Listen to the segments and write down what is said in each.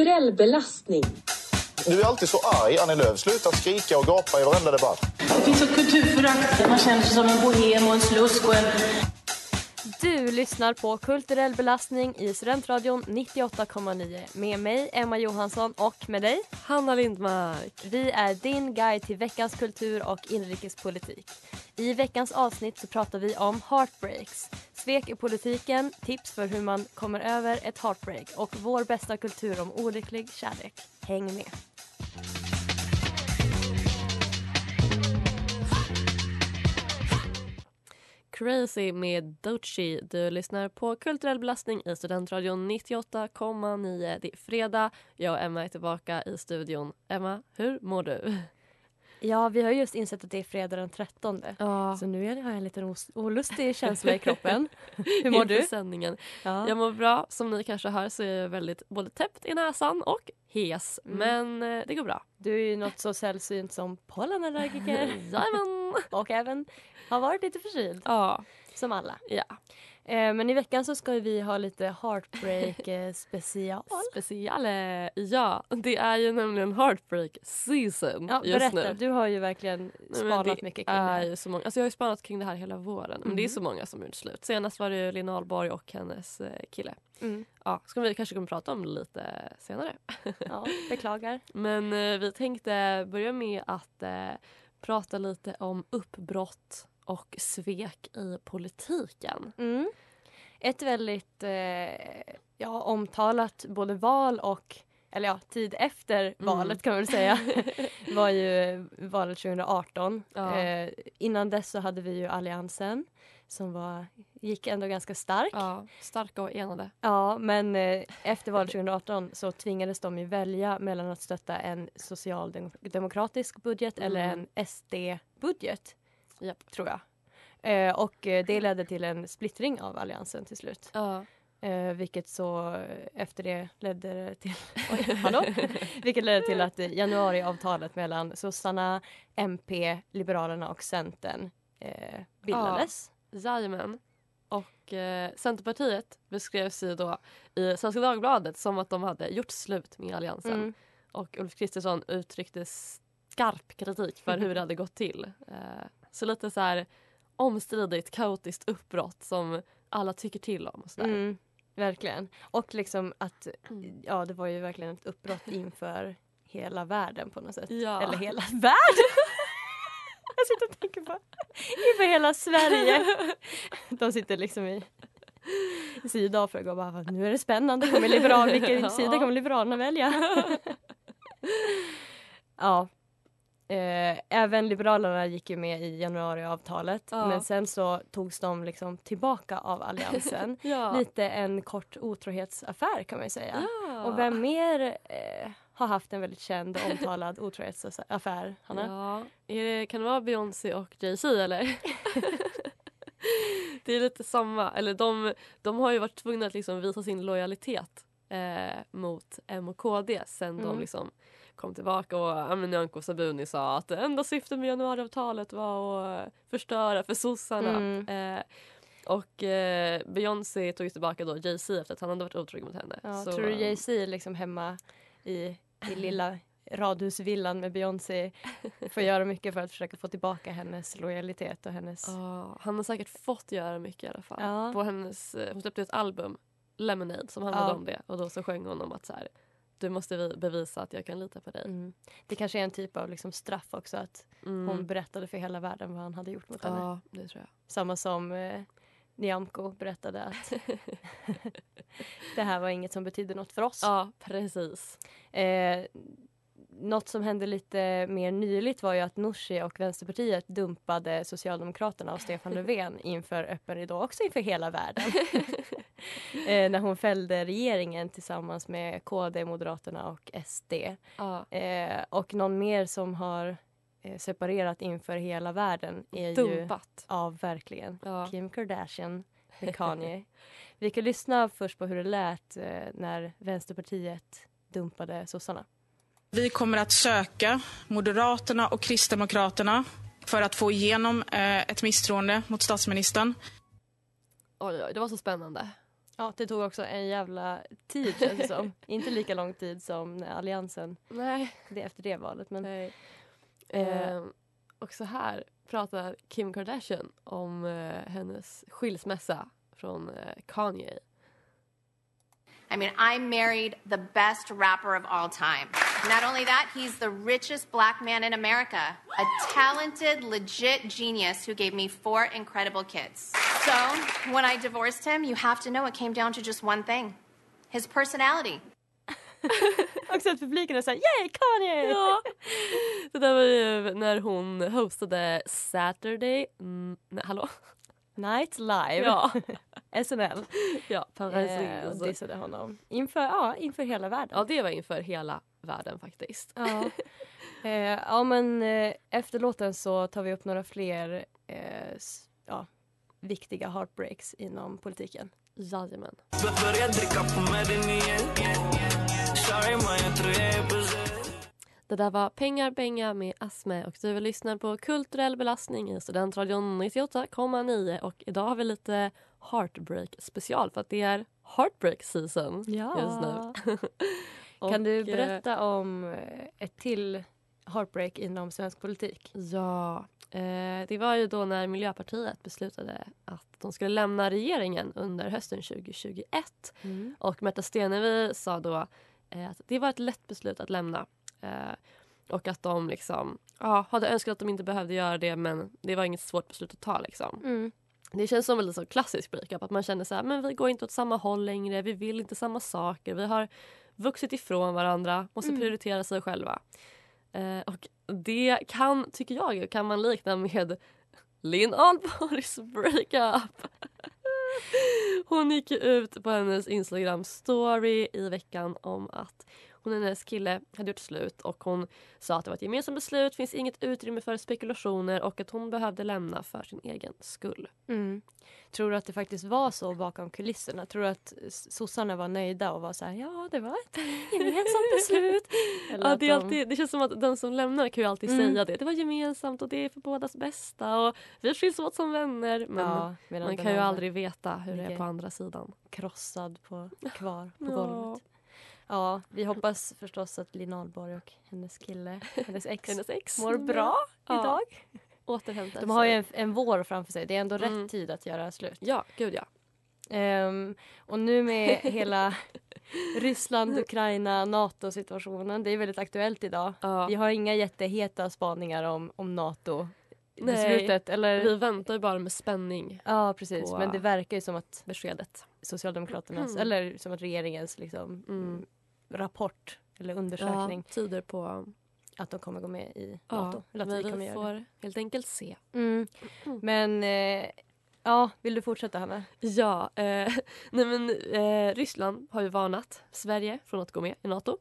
Kulturell belastning. Du är alltid så arg, Annie Lööf. Sluta skrika och gapa i varenda debatt. Det finns ett kulturförakt. Man känner sig som en bohem och en slusk och en... Du lyssnar på Kulturell belastning i Studentradion 98,9 med mig Emma Johansson och med dig Hanna Lindmark. Vi är din guide till veckans kultur och inrikespolitik. I veckans avsnitt så pratar vi om heartbreaks, svek i politiken, tips för hur man kommer över ett heartbreak och vår bästa kultur om olycklig kärlek. Häng med! Crazy med Dochi. Du lyssnar på Kulturell belastning i Studentradion 98,9. Det är fredag. Jag och Emma är tillbaka i studion. Emma, hur mår du? Ja, vi har just insett att det är fredag den 13. Ja. Så nu har jag en liten olustig känsla i kroppen. Hur mår du? Sändningen. Ja. Jag mår bra. Som ni kanske hör så är jag väldigt både täppt i näsan och hes. Mm. Men eh, det går bra. Du är ju något så sällsynt som pollenallergiker Jajamän! och även har varit lite förkyld, Ja. som alla. ja. Eh, men i veckan så ska vi ha lite heartbreak eh, special. Speciale. Ja, det är ju nämligen heartbreak season Ja, just berätta, nu. du har ju verkligen Nej, spanat det mycket kring det är här. så många, alltså jag har ju spanat kring det här hela våren. Men det är Mhm. så många som gjort slut. Senast var det ju Lina Ahlborg och hennes eh, kille. Mm. Ja, ska vi kanske kommer prata om lite senare. Ja, beklagar. Men eh, vi tänkte börja med att eh, prata lite om uppbrott och svek i politiken. Mm. Ett väldigt eh, ja, omtalat både val och eller ja, tid efter Mm. valet kan man väl säga var ju valet 2018. Ja. Eh, innan dess så hade vi ju Alliansen som var, gick ändå ganska stark. Ja, starka och enade. Ja, men eh, efter valet 2018 så tvingades de ju välja mellan att stötta en socialdemokratisk budget eller Mm. en SD-budget, Japp. tror jag. Eh, och eh, det ledde till en splittring av alliansen till slut. Ja. Eh, vilket så eh, efter det ledde till, oj, hallå? vilket ledde till att eh, januariavtalet mellan sossarna, MP, Liberalerna och Centern eh, bildades. Jajamän. Och eh, Centerpartiet beskrevs ju då i Svenska Dagbladet som att de hade gjort slut med Alliansen. Mm. Och Ulf Kristersson uttryckte skarp kritik för hur det hade gått till. Eh, så lite så här omstridigt, kaotiskt uppbrott som alla tycker till om. Och sådär. Mm, verkligen. Och liksom att ja, det var ju verkligen ett uppbrott inför hela världen på något sätt. Ja. Eller hela världen! Jag sitter och tänker på inför hela Sverige. De sitter liksom i i Sydafrika och bara nu är det spännande. Kommer liberal, vilken Ja. sida kommer Liberalerna välja? ja. Eh, även Liberalerna gick ju med i januariavtalet Ja. men sen så togs de liksom tillbaka av Alliansen. Ja. Lite en kort otrohetsaffär kan man ju säga. Ja. Och vem mer eh, har haft en väldigt känd och omtalad otrohetsaffär, Hanna? Ja. Det, kan det vara Beyoncé och Jay-Z eller? det är lite samma. Eller de, de har ju varit tvungna att liksom visa sin lojalitet eh, mot M och KD sen de Mm. liksom kom tillbaka och Nyamko Sabuni sa att det enda syftet med januariavtalet var att eh, förstöra för sossarna. Mm. Eh, och eh, Beyoncé tog tillbaka då Jay-Z efter att han hade varit otrogen mot henne. Ja, Så, tror du Jay-Z är liksom hemma i, i lilla radhusvillan med Beyoncé får göra mycket för att försöka få tillbaka hennes lojalitet och hennes... Ja, han har säkert fått göra mycket i alla fall. Ja. På hennes, eh, hon släppte ett album, Lemonade, som handlade Ja. om det. Och då så sjöng hon om att så här, du måste vi- bevisa att jag kan lita på dig. Mm. Det kanske är en typ av liksom straff också att Mm. hon berättade för hela världen vad han hade gjort mot henne. Ja, det tror jag. Samma som eh, Nyamko berättade att det här var inget som betydde något för oss. Ja, precis. Eh, något som hände lite mer nyligt var ju att Nooshi och Vänsterpartiet dumpade Socialdemokraterna och Stefan Löfven inför öppen ridå, också inför hela världen. eh, när hon fällde regeringen tillsammans med KD, Moderaterna och SD. Ja. Eh, och någon mer som har eh, separerat inför hela världen är ju... Dumpat. Ja, verkligen. Ja. Kim Kardashian med Kanye. Vi kan lyssna först på hur det lät eh, när Vänsterpartiet dumpade sossarna. Vi kommer att söka Moderaterna och Kristdemokraterna för att få igenom eh, ett misstroende mot statsministern. Oj, oj, det var så spännande. Ja, det tog också en jävla tid känns det som. Inte lika lång tid som när Alliansen, Nej. det efter det valet. Men Nej. Eh. Eh, och så här pratar Kim Kardashian om eh, hennes skilsmässa från eh, Kanye. I mean, I married the best rapper of all time. Not only that, he's the richest black man in America, a talented, legit genius who gave me four incredible kids. So, when I divorced him, you have to know it came down to just one thing his personality. också att publiken är såhär yay Kanye! Ja. Det där var ju när hon hostade Saturday... Mm, nej, hallå? Night Live, Ja, SNL. ja Paradise Eh, och dissade honom. Inför, ja, inför hela världen. Ja, det var inför hela världen faktiskt. Ja. eh, ja men eh, efter låten så tar vi upp några fler eh, ja, viktiga heartbreaks inom politiken. Jajamän. Det där var Pengar Benga med Asme och du lyssnar på Kulturell belastning i Studentradion 98,9 och idag har vi lite Heartbreak special för att det är Heartbreak season just nu. Kan du Och, eh, berätta om eh, ett till heartbreak inom svensk politik? Ja, eh, det var ju då när Miljöpartiet beslutade att de skulle lämna regeringen under hösten 2021. Och Märta Stenevi sa då eh, att det var ett lätt beslut att lämna. Eh, och att de liksom, ja, hade önskat att de inte behövde göra det men det var inget svårt beslut att ta. Liksom. Mm. Det känns som en så klassisk breakup. Att man känner så här, men vi går inte åt samma håll längre. Vi vill inte samma saker. Vi har vuxit ifrån varandra. Måste Mm. prioritera sig själva. Eh, och det kan, tycker jag, kan man likna med Linn Ahlborgs breakup. Hon gick ut på hennes Instagram story i veckan om att hon och hennes kille hade gjort slut och hon sa att det var ett gemensamt beslut, finns inget utrymme för spekulationer och att hon behövde lämna för sin egen skull. Mm. Tror du att det faktiskt var så bakom kulisserna? Tror du att sossarna var nöjda och var så här, ja det var ett gemensamt beslut? Ja, det, är de- alltid, det känns som att den som lämnar kan ju alltid Mm. säga det. Det var gemensamt och det är för bådas bästa och vi skiljs åt som vänner. Men ja, man kan ju aldrig veta hur det är på andra sidan. krossad på, kvar på Ja. golvet. Ja, vi hoppas förstås att Linn Ahlborg och hennes kille, hennes ex, Hennes ex mår bra Ja. idag. återhämtar De har ju sig. en, en vår framför sig. Det är ändå Mm. rätt tid att göra slut. Ja, gud ja. Ehm, och nu med hela Ryssland, Ukraina, NATO-situationen. Det är väldigt aktuellt idag. ja. Vi har inga jätteheta spaningar om, om NATO. Nej. Beslutet, eller? Vi väntar ju bara med spänning Ja, precis. på- Men det verkar ju som att beskedet. Socialdemokraternas, Mm. eller som att regeringens liksom, Mm. Rapport eller undersökning Ja, tyder på att de kommer gå med i ja, NATO. eller att vi vi får helt enkelt se. Mm. Mm. Men eh, ja, vill du fortsätta Hanna? Ja, eh, nej men eh, Ryssland har ju varnat Sverige från att gå med i Nato.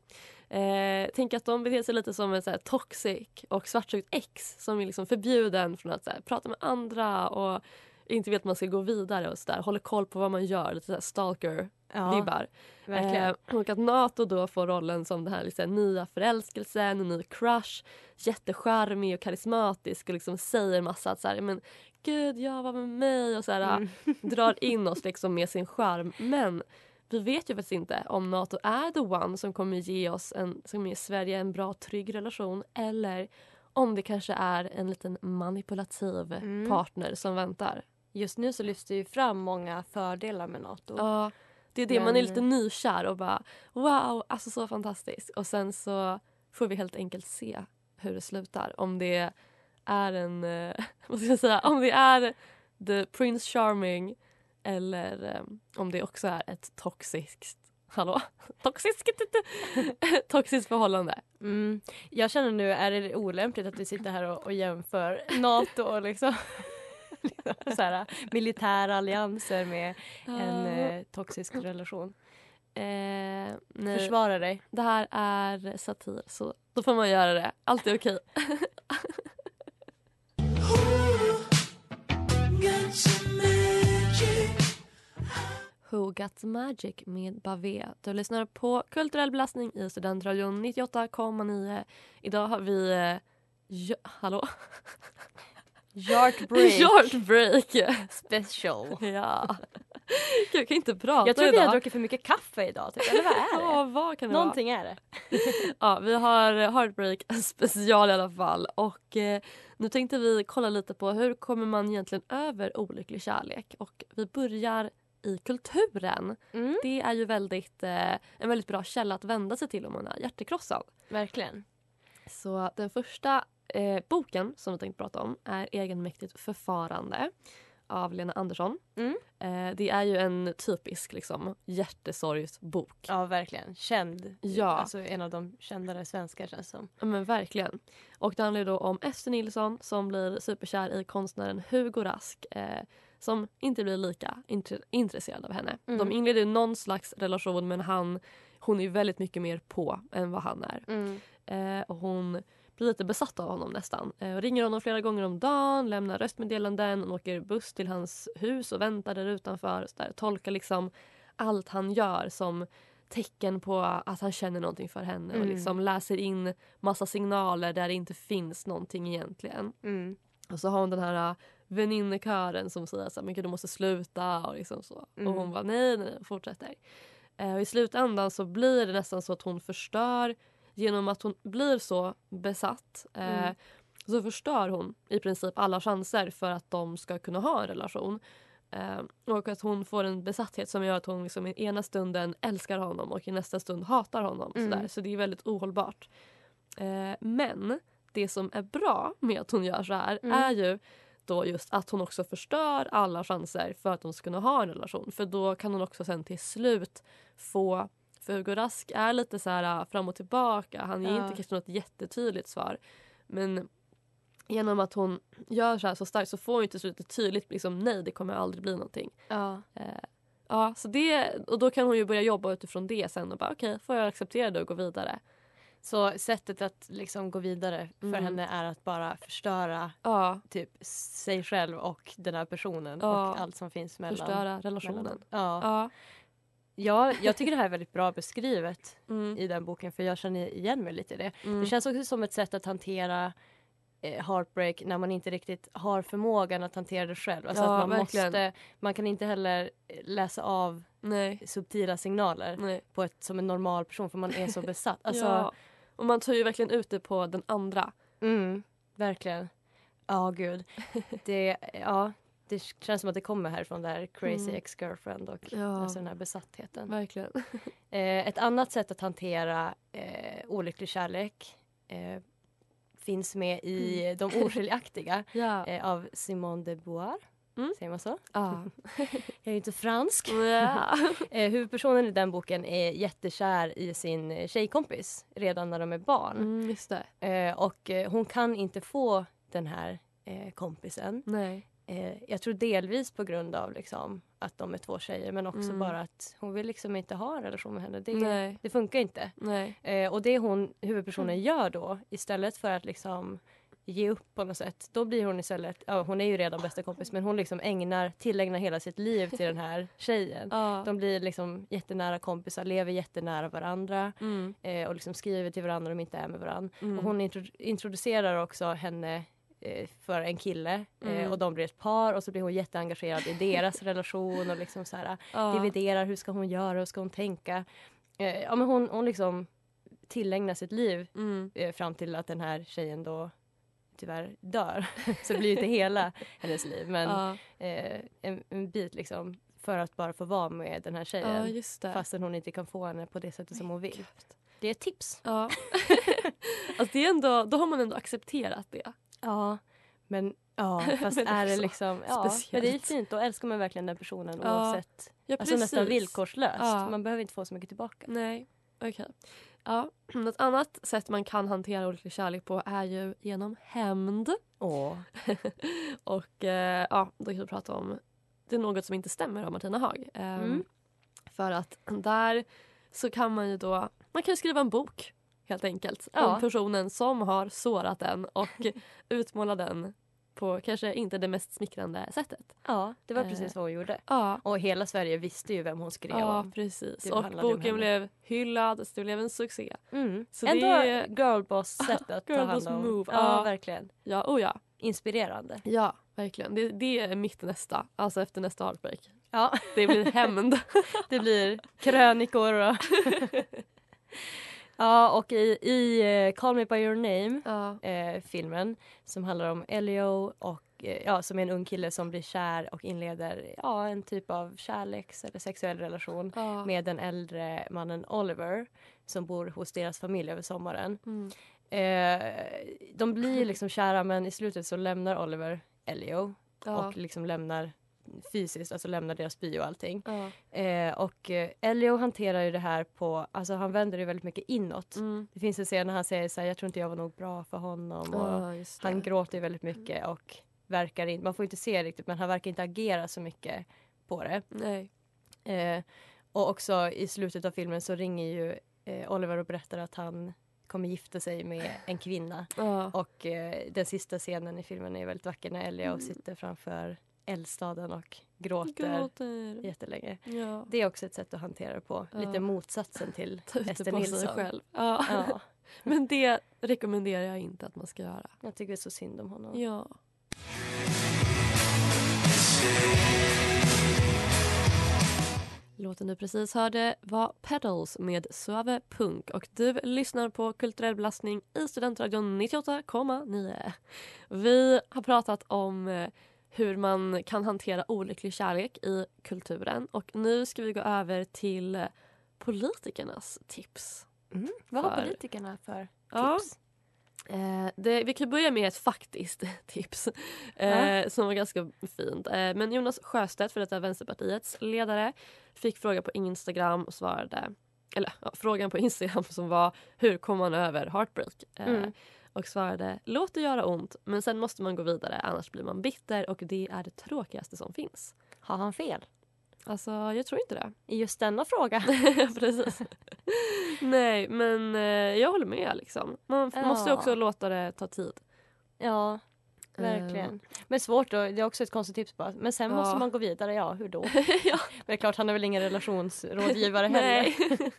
Eh, tänk att de beter sig lite som en så här, toxic och svartsjukt ex som är liksom förbjuden från att så här, prata med andra och inte vet man ska gå vidare och sådär. Håller koll på vad man gör, lite stalker-vibbar. verkligen. Eh, och att Nato då får rollen som den här liksom, nya förälskelsen, en ny crush. Jättecharmig och karismatisk och liksom säger massa att så här, men gud jag var med mig och så här, Mm. drar in oss liksom med sin charm. Men vi vet ju faktiskt inte om Nato är the one som kommer ge oss en, som ger Sverige en bra trygg relation eller om det kanske är en liten manipulativ Mm. partner som väntar. Just nu så lyfts det ju fram många fördelar med NATO. Ja, det är det. Man är Men- lite nykär och bara wow, alltså så fantastiskt. Och sen så får vi helt enkelt se hur det slutar. Om det är en, vad ska jag säga, om det är the Prince Charming eller eh, om det också är ett toxiskt hallå, toxiskt, toxiskt förhållande. Mm. Jag känner nu, är det olämpligt att vi sitter här och, och jämför NATO och liksom så här, militära allianser med en eh, toxisk relation? Eh, nej, Försvara dig. det här är satir så då får man göra det. Allt är okej. Who Got Magic med Bavé. Du lyssnar på Kulturell belastning i Studentradion 98,9. Idag har vi... Eh, ja, hallå? Heartbreak Heartbreak! special. ja. Jag kan inte prata Jag tror vi idag. har druckit för mycket kaffe idag. Typ. Eller vad är det? Ja, vad kan det vara? Någonting är det. Ja, vi har Heartbreak special i alla fall. Och eh, nu tänkte vi kolla lite på hur kommer man egentligen över olycklig kärlek. Och vi börjar i kulturen. Mm. Det är ju väldigt, eh, en väldigt bra källa att vända sig till om man är hjärtekrossad. Verkligen. Så den första eh, boken som vi tänkte prata om är Egenmäktigt förfarande av Lena Andersson. Mm. Eh, det är ju en typisk liksom, hjärtesorgsbok. Ja, verkligen. Känd. Ja. Alltså en av de kändare svenskar känns som. Ja, men verkligen. Och det handlar då om Ester Nilsson som blir superkär i konstnären Hugo Rask eh, som inte blir lika intre- intresserad av henne. Mm. De inleder någon slags relation men han, hon är väldigt mycket mer på än vad han är. Mm. Eh, och hon blir lite besatt av honom nästan. Eh, och ringer honom flera gånger om dagen, lämnar röstmeddelanden, hon åker buss till hans hus och väntar där utanför. Och så där. Tolkar liksom allt han gör som tecken på att han känner någonting för henne och Mm. liksom läser in massa signaler där det inte finns någonting egentligen. Mm. Och så har hon den här äh, väninnekören som säger så här, men gud du måste sluta och liksom så. Mm. Och hon bara nej, nej, nej, fortsätter. Eh, och I slutändan så blir det nästan så att hon förstör genom att hon blir så besatt. Eh, Mm. Så förstör hon i princip alla chanser för att de ska kunna ha en relation. Eh, och att hon får en besatthet som gör att hon liksom i ena stunden älskar honom och i nästa stund hatar honom. Mm. Sådär. Så det är väldigt ohållbart. Eh, men det som är bra med att hon gör så här Mm. är ju då just att hon också förstör alla chanser för att de ska kunna ha en relation. För då kan hon också sen till slut få för Hugo Rask är lite så här äh, fram och tillbaka. Han ger Ja. inte kanske något jättetydligt svar. Men genom att hon gör så här så starkt så får hon till slut ett tydligt liksom, nej det kommer aldrig bli någonting. Ja. Eh, ja, så det, och då kan hon ju börja jobba utifrån det sen och bara okej, får jag acceptera det och gå vidare. Så sättet att liksom gå vidare för Mm. henne är att bara förstöra Ja, typ sig själv och den här personen Ja. och allt som finns mellan. förstöra relationen. mellan ja. Ja. Ja, jag tycker det här är väldigt bra beskrivet Mm. i den boken för jag känner igen mig lite i det. Mm. Det känns också som ett sätt att hantera eh, heartbreak när man inte riktigt har förmågan att hantera det själv. Alltså Ja, man, verkligen. måste, man kan inte heller eh, läsa av Nej, subtila signaler nej. på ett, som en normal person för man är så besatt. Alltså, ja. Och man tar ju verkligen ut det på den andra. mm, verkligen. Ja, gud. Det, ja, det känns som att det kommer härifrån där crazy Mm. ex-girlfriend och Ja. alltså den här besattheten. Verkligen. Eh, ett annat sätt att hantera eh, olycklig kärlek eh, finns med i De oskiljaktiga Ja. eh, av Simone de Beauvoir. Mm. Säger man så? ja. Jag är ju inte fransk. ja. Eh, huvudpersonen i den boken är jättekär i sin eh, tjejkompis redan när de är barn. Mm, just det. Och hon kan inte få den här kompisen. Nej. Eh, jag tror delvis på grund av liksom, att de är två tjejer men också Mm. bara att hon vill liksom inte ha en relation med henne. Det, det funkar inte. Eh, och det hon, huvudpersonen gör då istället för att liksom ge upp på något sätt. Då blir hon istället, ja hon är ju redan bästa kompis men hon liksom ägnar, tillägnar hela sitt liv till den här tjejen. Ja. De blir liksom jättenära kompisar, lever jättenära varandra Mm. eh, och liksom skriver till varandra om de inte är med varandra. Mm. Och hon intro- introducerar också henne för en kille eh, Mm. och de blir ett par och så blir hon jätteengagerad i deras relation och liksom så här, Ja. dividerar hur ska hon göra, hur ska hon tänka. Eh, ja, men hon, hon liksom tillägnar sitt liv Mm. eh, fram till att den här tjejen då tyvärr dör. så det blir ju inte hela hennes liv men Ja. eh, en, en bit liksom för att bara få vara med den här tjejen ja, fastän hon inte kan få henne på det sättet som hon vill. Det är ett tips. Ja. alltså det är ändå, då har man ändå accepterat det. Ja, men Ja, fast Men är det liksom, ja, men speciellt. det är fint. Då älskar man verkligen den personen Ja. oavsett. Ja, alltså nästan villkorslöst. Ja. Man behöver inte få så mycket tillbaka. Nej, okej. Ja, något annat sätt man kan hantera olycklig kärlek på är ju genom hämnd. Åh. och eh, ja, då kan vi prata om det är något som inte stämmer av Martina Haag. Ehm, Mm. För att där så kan man ju då, man kan ju skriva en bok helt enkelt Ja. om personen som har sårat den och utmåla den på kanske inte det mest smickrande sättet. Ja, det var Eh, precis vad hon gjorde. Ja, Och hela Sverige visste ju vem hon skrev ja om. precis. Och boken blev hyllad, så det blev en succé. Mm. Så Ändå det- girlboss-sätt att ta Girlboss hand om. move, Ja, ja. verkligen. Ja, oh ja. Inspirerande. Ja, verkligen. Det, det är mitt nästa, alltså efter nästa heartbreak. Ja, Det blir hämnd. det blir krönikor och... ja, och i, i eh, Call Me By Your Name, ja. eh, filmen som handlar om Elio och eh, ja, som är en ung kille som blir kär och inleder ja, en typ av kärleks eller sexuell relation ja. med den äldre mannen Oliver som bor hos deras familj över sommaren. Mm. Eh, de blir liksom kära men i slutet så lämnar Oliver Elio och liksom lämnar fysiskt, alltså lämnar deras by och allting. ja. Eh, och eh, Elio hanterar ju det här på, alltså han vänder det väldigt mycket inåt. Mm. Det finns en scen när han säger så här, jag tror inte jag var nog bra för honom. Och just det. han gråter ju väldigt mycket och verkar inte, man får inte se riktigt men han verkar inte agera så mycket på det. Nej. Eh, och också i slutet av filmen så ringer ju eh, Oliver och berättar att han kommer gifta sig med en kvinna. Ja. Och eh, den sista scenen i filmen är väldigt vacker när Elio Mm. sitter framför eldstaden och gråter Gråter. jättelänge. Ja. Det är också ett sätt att hantera det på. Ja. Lite motsatsen till Ester Nilsson. själv. Ja. Ja, Men det rekommenderar jag inte att man ska göra. jag tycker så synd om honom. Ja. Låten du precis hörde var Pedals med Suave Punk och du lyssnar på Kulturell belastning i Studentradion 98,9. Vi har pratat om eh, hur man kan hantera olycklig kärlek i kulturen och nu ska vi gå över till politikernas tips. Mm. Vad har För- politikerna för Ja. tips? Eh, det, vi kan börja med ett faktiskt tips eh, som var ganska fint. Eh, men Jonas Sjöstedt, för detta Vänsterpartiets ledare, fick fråga på Instagram och svarade eller ja, frågan på Instagram som var hur kommer man över heartbreak? Eh, Mm. Och svarade låt det göra ont men sen måste man gå vidare annars blir man bitter och det är det tråkigaste som finns. Har han fel? Alltså jag tror inte det. I just denna fråga? Precis. Nej men eh, jag håller med liksom. Man f- måste Ja. också låta det ta tid. Ja, verkligen. Men svårt då, det är också ett konstigt tips bara. Men sen Ja. måste man gå vidare, ja hur då? ja. Men det är klart, han är väl ingen relationsrådgivare heller. Nej.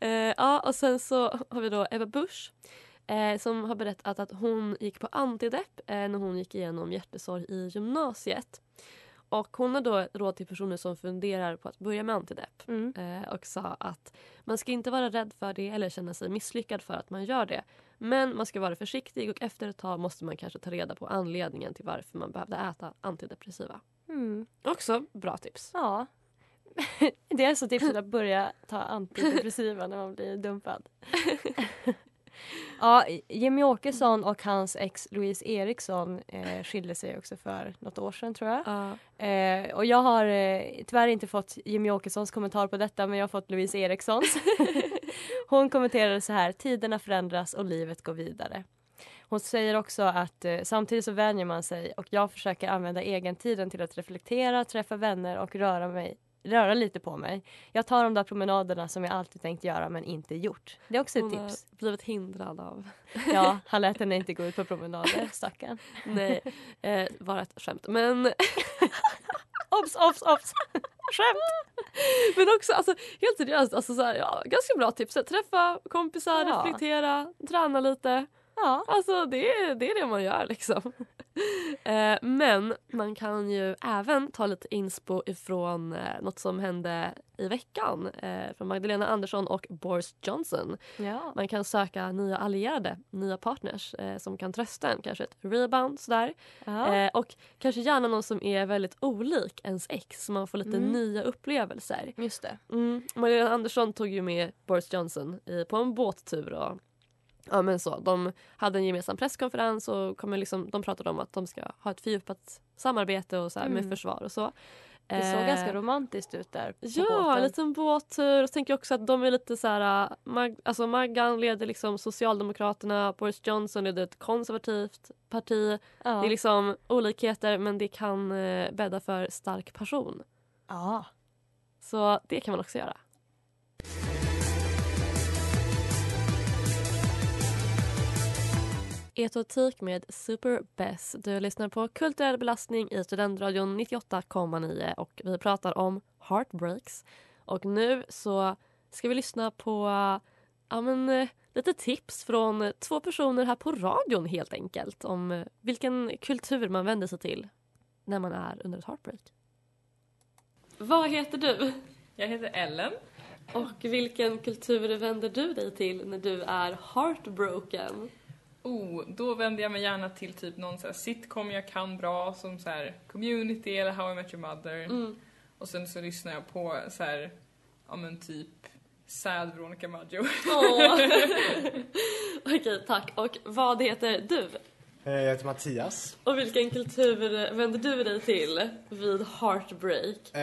eh, ja, och sen så har vi då Ebba Busch eh, som har berättat att hon gick på antidepp eh, när hon gick igenom hjärtesorg i gymnasiet. Och hon har då råd till personer som funderar på att börja med antidepp Mm. eh, och sa att man ska inte vara rädd för det eller känna sig misslyckad för att man gör det. Men man ska vara försiktig och efter ett tag måste man kanske ta reda på anledningen till varför man behövde äta antidepressiva. Mm. Också bra tips. Ja. Det är alltså tipset att börja ta antidepressiva när man blir dumpad. Ja, Jimmy Åkesson och hans ex Louise Eriksson eh, skilde sig också för något år sedan tror jag. Ja. Eh, och jag har eh, tyvärr inte fått Jimmy Åkessons kommentar på detta men jag har fått Louise Erikssons. Hon kommenterade så här, tiderna förändras och livet går vidare. Hon säger också att eh, samtidigt så vänjer man sig och jag försöker använda egentiden till att reflektera, träffa vänner och röra mig röra lite på mig. Jag tar de där promenaderna som jag alltid tänkt göra men inte gjort. Det är också ett Hon tips. har blivit hindrad av Ja, han lät henne inte gå ut på promenader, stackarn. Nej, eh, bara ett skämt. Men, Obs, obs, obs! Skämt! men också alltså, helt seriöst, alltså, så här, ja, ganska bra tips. Träffa kompisar, Ja. reflektera, träna lite. Ja. Alltså det är, det är det man gör liksom. Eh, men man kan ju även ta lite inspo ifrån eh, något som hände i veckan eh, från Magdalena Andersson och Boris Johnson. Ja. Man kan söka nya allierade, nya partners som kan trösta en. Kanske ett rebound sådär. Ja. Och kanske gärna någon som är väldigt olik ens ex så man får lite Mm. nya upplevelser. Just det. Mm. Magdalena Andersson tog ju med Boris Johnson på en båttur och Ja men så, de hade en gemensam presskonferens och kommer liksom, de pratade om att de ska ha ett fördjupat samarbete och så här, med Mm. försvar och så. Det såg Eh, ganska romantiskt ut där Ja, båten. en liten båttur. Och tänker också att de är lite så här... äh, Mag, alltså Maggan leder liksom Socialdemokraterna, Boris Johnson leder ett konservativt parti. Ja. Det är liksom olikheter men det kan eh, bädda för stark passion. ja. Så det kan man också göra. Etotik med Super Bess. Du lyssnar på Kulturell belastning i Studentradion 98,9 och vi pratar om heartbreaks. Och nu så ska vi lyssna på ja, men, lite tips från två personer här på radion helt enkelt om vilken kultur man vänder sig till när man är under ett heartbreak. Vad heter du? Jag heter Ellen. Och vilken kultur vänder du dig till när du är heartbroken? Oh, då vänder jag mig gärna till typ någon så här sitcom jag kan bra som så här Community eller How I Met Your Mother. Mm. Och sen så lyssnar jag på så här, ja men typ Sad Veronica Maggio. Åh. Okej, tack. Och vad heter du? Eh, Jag heter Mattias. Och vilken kultur vänder du dig till vid heartbreak? Eh,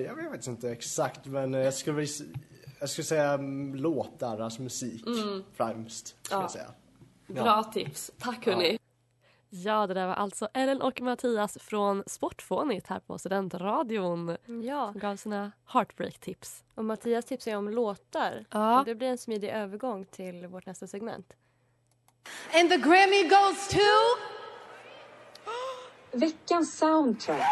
jag vet inte exakt men eh, jag skulle, jag skulle säga låtar, alltså musik Mm. främst. Skulle Ja. jag säga. Bra tips. Tack hörni. Ja, det där var alltså Ellen och Mattias från Sportfånigt här på Studentradion. Ja. Som gav sina heartbreak-tips. Och Mattias tipsar ju om låtar. Ja. Och det blir en smidig övergång till vårt nästa segment. And the Grammy goes to... Veckans soundtrack.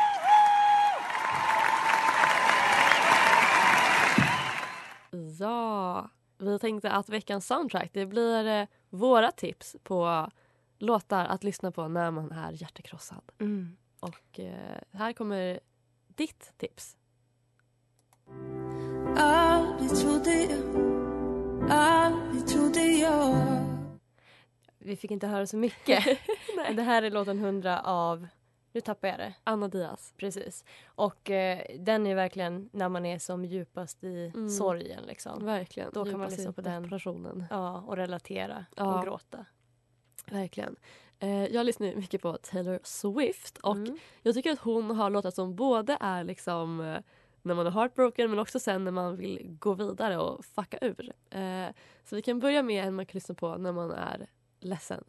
Ja, vi tänkte att veckans soundtrack det blir eh, våra tips på låtar att lyssna på när man är hjärtekrossad. Mm. Och eh, här kommer ditt tips. Aldrig trodde jag, aldrig trodde jag Vi fick inte höra så mycket. Det här är låten 100 av, nu tappar jag det. Anna Diaz. Precis. Och eh, den är verkligen när man är som djupast i Mm. sorgen. Liksom. Verkligen. Då kan man lyssna på den. depressionen. Ja, och relatera Ja. och gråta. Verkligen. Eh, jag lyssnar mycket på Taylor Swift och Mm. jag tycker att hon har låtar som både är liksom eh, när man är heartbroken men också sen när man vill gå vidare och fucka ur. Eh, så vi kan börja med en man kan lyssna på när man är ledsen.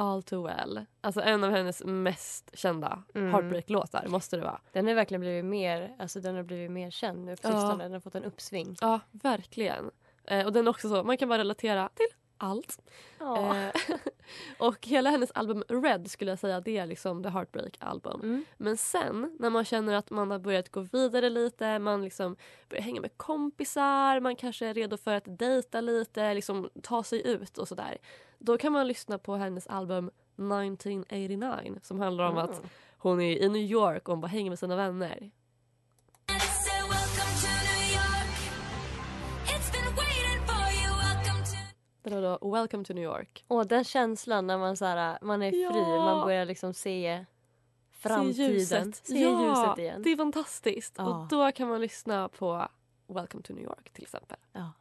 All too well. Alltså en av hennes mest kända Mm. heartbreak-låtar måste det vara. Den har verkligen blivit mer, alltså den har blivit mer känd nu på Ja. sistone. Den har fått en uppsving. Ja, verkligen. Eh, och den är också så, man kan bara relatera till allt. Ja. Eh, och hela hennes album Red skulle jag säga det är liksom the heartbreak album. Mm. Men sen när man känner att man har börjat gå vidare lite, man liksom börjar hänga med kompisar, man kanske är redo för att dejta lite, liksom ta sig ut och sådär. Då kan man lyssna på hennes album 1989 som handlar om att Mm. hon är i New York och hon bara hänger med sina vänner. Var då Welcome to New York. Och den känslan när man, så här, man är fri, Ja. man börjar liksom se framtiden. Se ljuset. Se ja, ljuset igen. Det är fantastiskt. Ja. Och då kan man lyssna på Welcome to New York till exempel. Ja.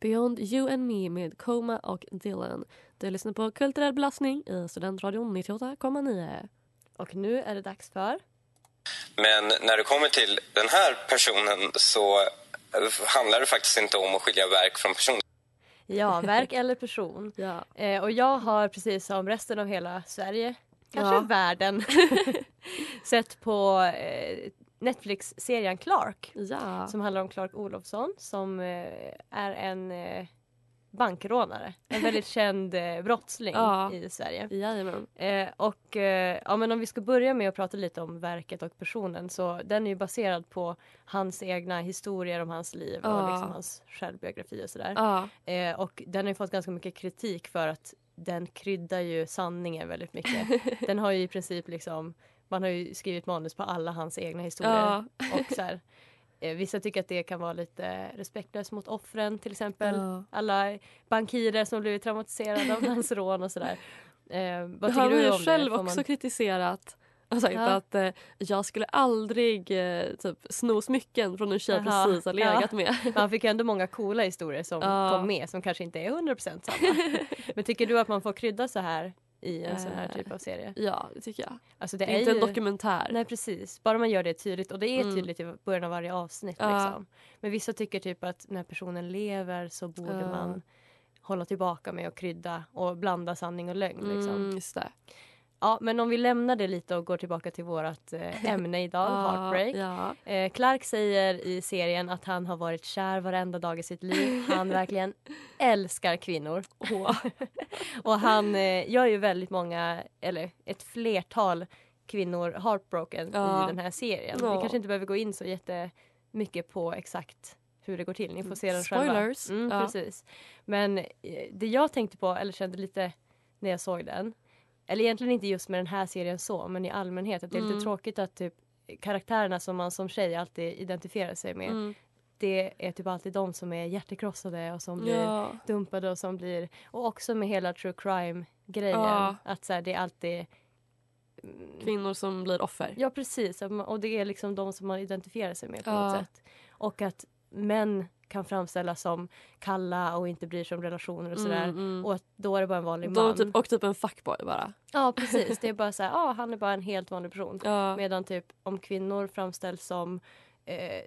Beyond You and Me med Coma och Dylan. Du lyssnar på Kulturell belastning i Studentradion 98,9. Och nu är det dags för... Men när det kommer till den här personen så handlar det faktiskt inte om att skilja verk från person. Ja, verk eller person. Ja. Eh, och jag har precis som resten av hela Sverige, kanske Ja. världen, sett på eh, Netflix-serien Clark. Ja. Som handlar om Clark Olofsson som eh, är en eh, bankrånare. En väldigt känd eh, brottsling Ja. i Sverige. Jajamän. Eh, och eh, ja, men om vi ska börja med att prata lite om verket och personen så den är ju baserad på hans egna historier om hans liv Ja. och liksom hans självbiografi och sådär. Ja. Eh, och den har ju fått ganska mycket kritik för att den kryddar ju sanningen väldigt mycket. den har ju i princip liksom man har ju skrivit manus på alla hans egna historier. Och så här, vissa tycker att det kan vara lite respektlöst mot offren till exempel. Ja. Alla bankirer som blivit traumatiserade av hans rån och sådär. Eh, vad han har du ju själv det? Får också man- kritiserat och sagt Ja. att eh, jag skulle aldrig eh, typ sno smycken från en tjej jag precis har legat ja. med. Men han fick ju ändå många coola historier som Ja. kom med som kanske inte är 100% samma. Men tycker du att man får krydda så här i en sån här Eh, typ av serie? Ja, det tycker jag. Alltså det är inte ju- en dokumentär. Nej precis, bara man gör det tydligt och det är Mm. tydligt i början av varje avsnitt. Ja. Liksom. Men vissa tycker typ att när personen lever så borde Ja. man hålla tillbaka med att krydda och blanda sanning och lögn. Liksom. Mm, det. Ja, men om vi lämnar det lite och går tillbaka till vårt eh, ämne idag, Ja, heartbreak. ja. Eh, Clark säger i serien att han har varit kär varenda dag i sitt liv. Han verkligen älskar kvinnor. och han eh, gör ju väldigt många, eller ett flertal kvinnor heartbroken Ja. i den här serien. Ja. Vi kanske inte behöver gå in så jättemycket på exakt hur det går till. Ni får se den Spoilers. själva. Mm, Ja. precis. Men det jag tänkte på, eller kände lite när jag såg den eller egentligen inte just med den här serien så, men i allmänhet. Att det är Mm. lite tråkigt att typ karaktärerna som man som tjej alltid identifierar sig med. Mm. Det är typ alltid de som är hjärtekrossade och som blir Ja. dumpade och som blir... Och också med hela true crime grejen. Ja. Att så här, det är alltid... Kvinnor som blir offer. Ja precis, och det är liksom de som man identifierar sig med på Ja. något sätt. Och att män kan framställas som kalla och inte bryr sig om relationer och sådär. Mm, mm. Och då är det bara en vanlig man. typ, och typ en fuckboy bara. Ja precis, det är bara så här, ja han är bara en helt vanlig person. Ja. Medan typ om kvinnor framställs som eh,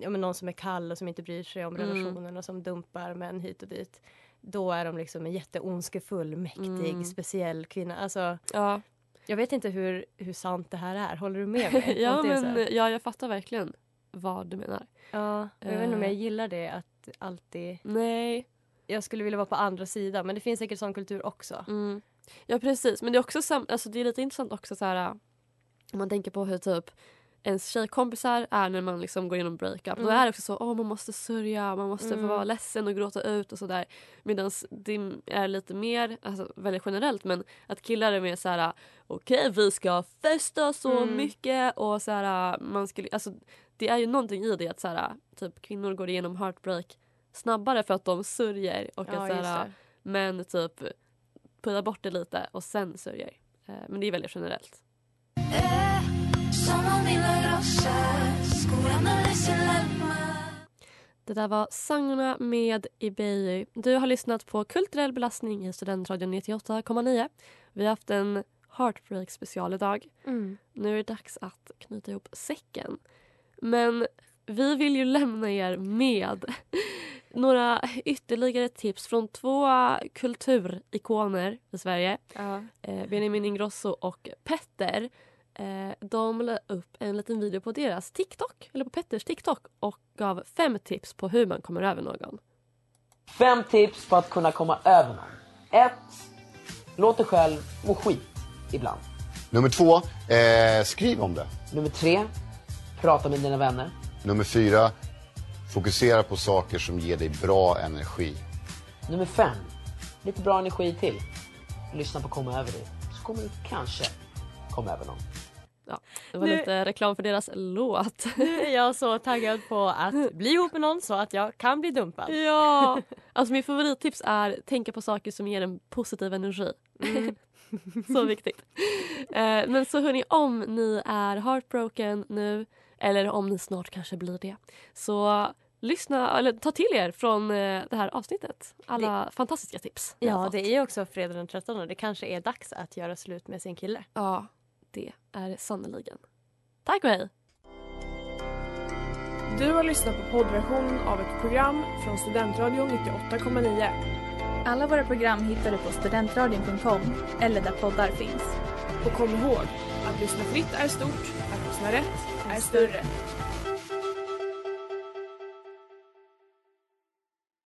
ja, men någon som är kall och som inte bryr sig om Mm. relationen och som dumpar män hit och dit. Då är de liksom en jätteondskefull, mäktig, Mm. speciell kvinna. Alltså, Ja. Jag vet inte hur, hur sant det här är. Håller du med mig? ja, men, ja, jag fattar verkligen vad du menar. ja, jag vet inte om Eh. jag gillar det att alltid... Nej. Jag skulle vilja vara på andra sidan men det finns säkert sån kultur också. Mm. Ja precis men det är också sam- alltså, det är lite intressant också så här äh, om man tänker på hur typ ens tjejkompisar är när man liksom går igenom breakup. Då Mm. är det också så åh man måste sörja, man måste få Mm. vara ledsen och gråta ut och sådär. Medan det är lite mer, alltså väldigt generellt men att killar är mer så här okej vi ska festa så Mm. mycket och så här man skulle, alltså det är ju någonting i det att så här typ kvinnor går igenom heartbreak snabbare för att de sörjer och Ja, att så här, men typ pudda bort det lite och sen sörjer. Eh, Men det är väldigt generellt. Det där var Sangorna med Ibeyi. Du har lyssnat på Kulturell belastning i Studentradion 98,9. Vi har haft en Heartbreak special idag. Mm. Nu är det dags att knyta ihop säcken. Men vi vill ju lämna er med några ytterligare tips från två kulturikoner i Sverige. Ja. Eh, Benjamin Ingrosso och Petter. Eh, de la upp en liten video på deras TikTok, eller på Petters TikTok och gav fem tips på hur man kommer över någon. Fem tips på att kunna komma över någon. 1. Låt dig själv må skit ibland. Nummer två, eh, skriv om det. Nummer tre. Prata med dina vänner. Nummer fyra, fokusera på saker som ger dig bra energi. Nummer fem. Lite bra energi till. Lyssna på Komma över dig. Så kommer du kanske komma över någon. Ja, det var Nu- lite reklam för deras låt. Nu är jag så taggad på att bli ihop med någon så att jag kan bli dumpad. Ja! Alltså min favorittips är tänka på saker som ger en positiv energi. Mm. så viktigt. Eh, men så hörni, om ni är heartbroken nu eller om ni snart kanske blir det så lyssna eller ta till er från eh, det här avsnittet. Alla fantastiska tips. Ja, det är ju också fredag den 13. Det kanske är dags att göra slut med sin kille. Ja, det är det sannerligen. Tack och hej! Du har lyssnat på poddversion av ett program från Studentradion 98,9. Alla våra program hittar du på studentradion.com eller där poddar finns. Och kom ihåg, att lyssna fritt är stort, att lyssna rätt är större.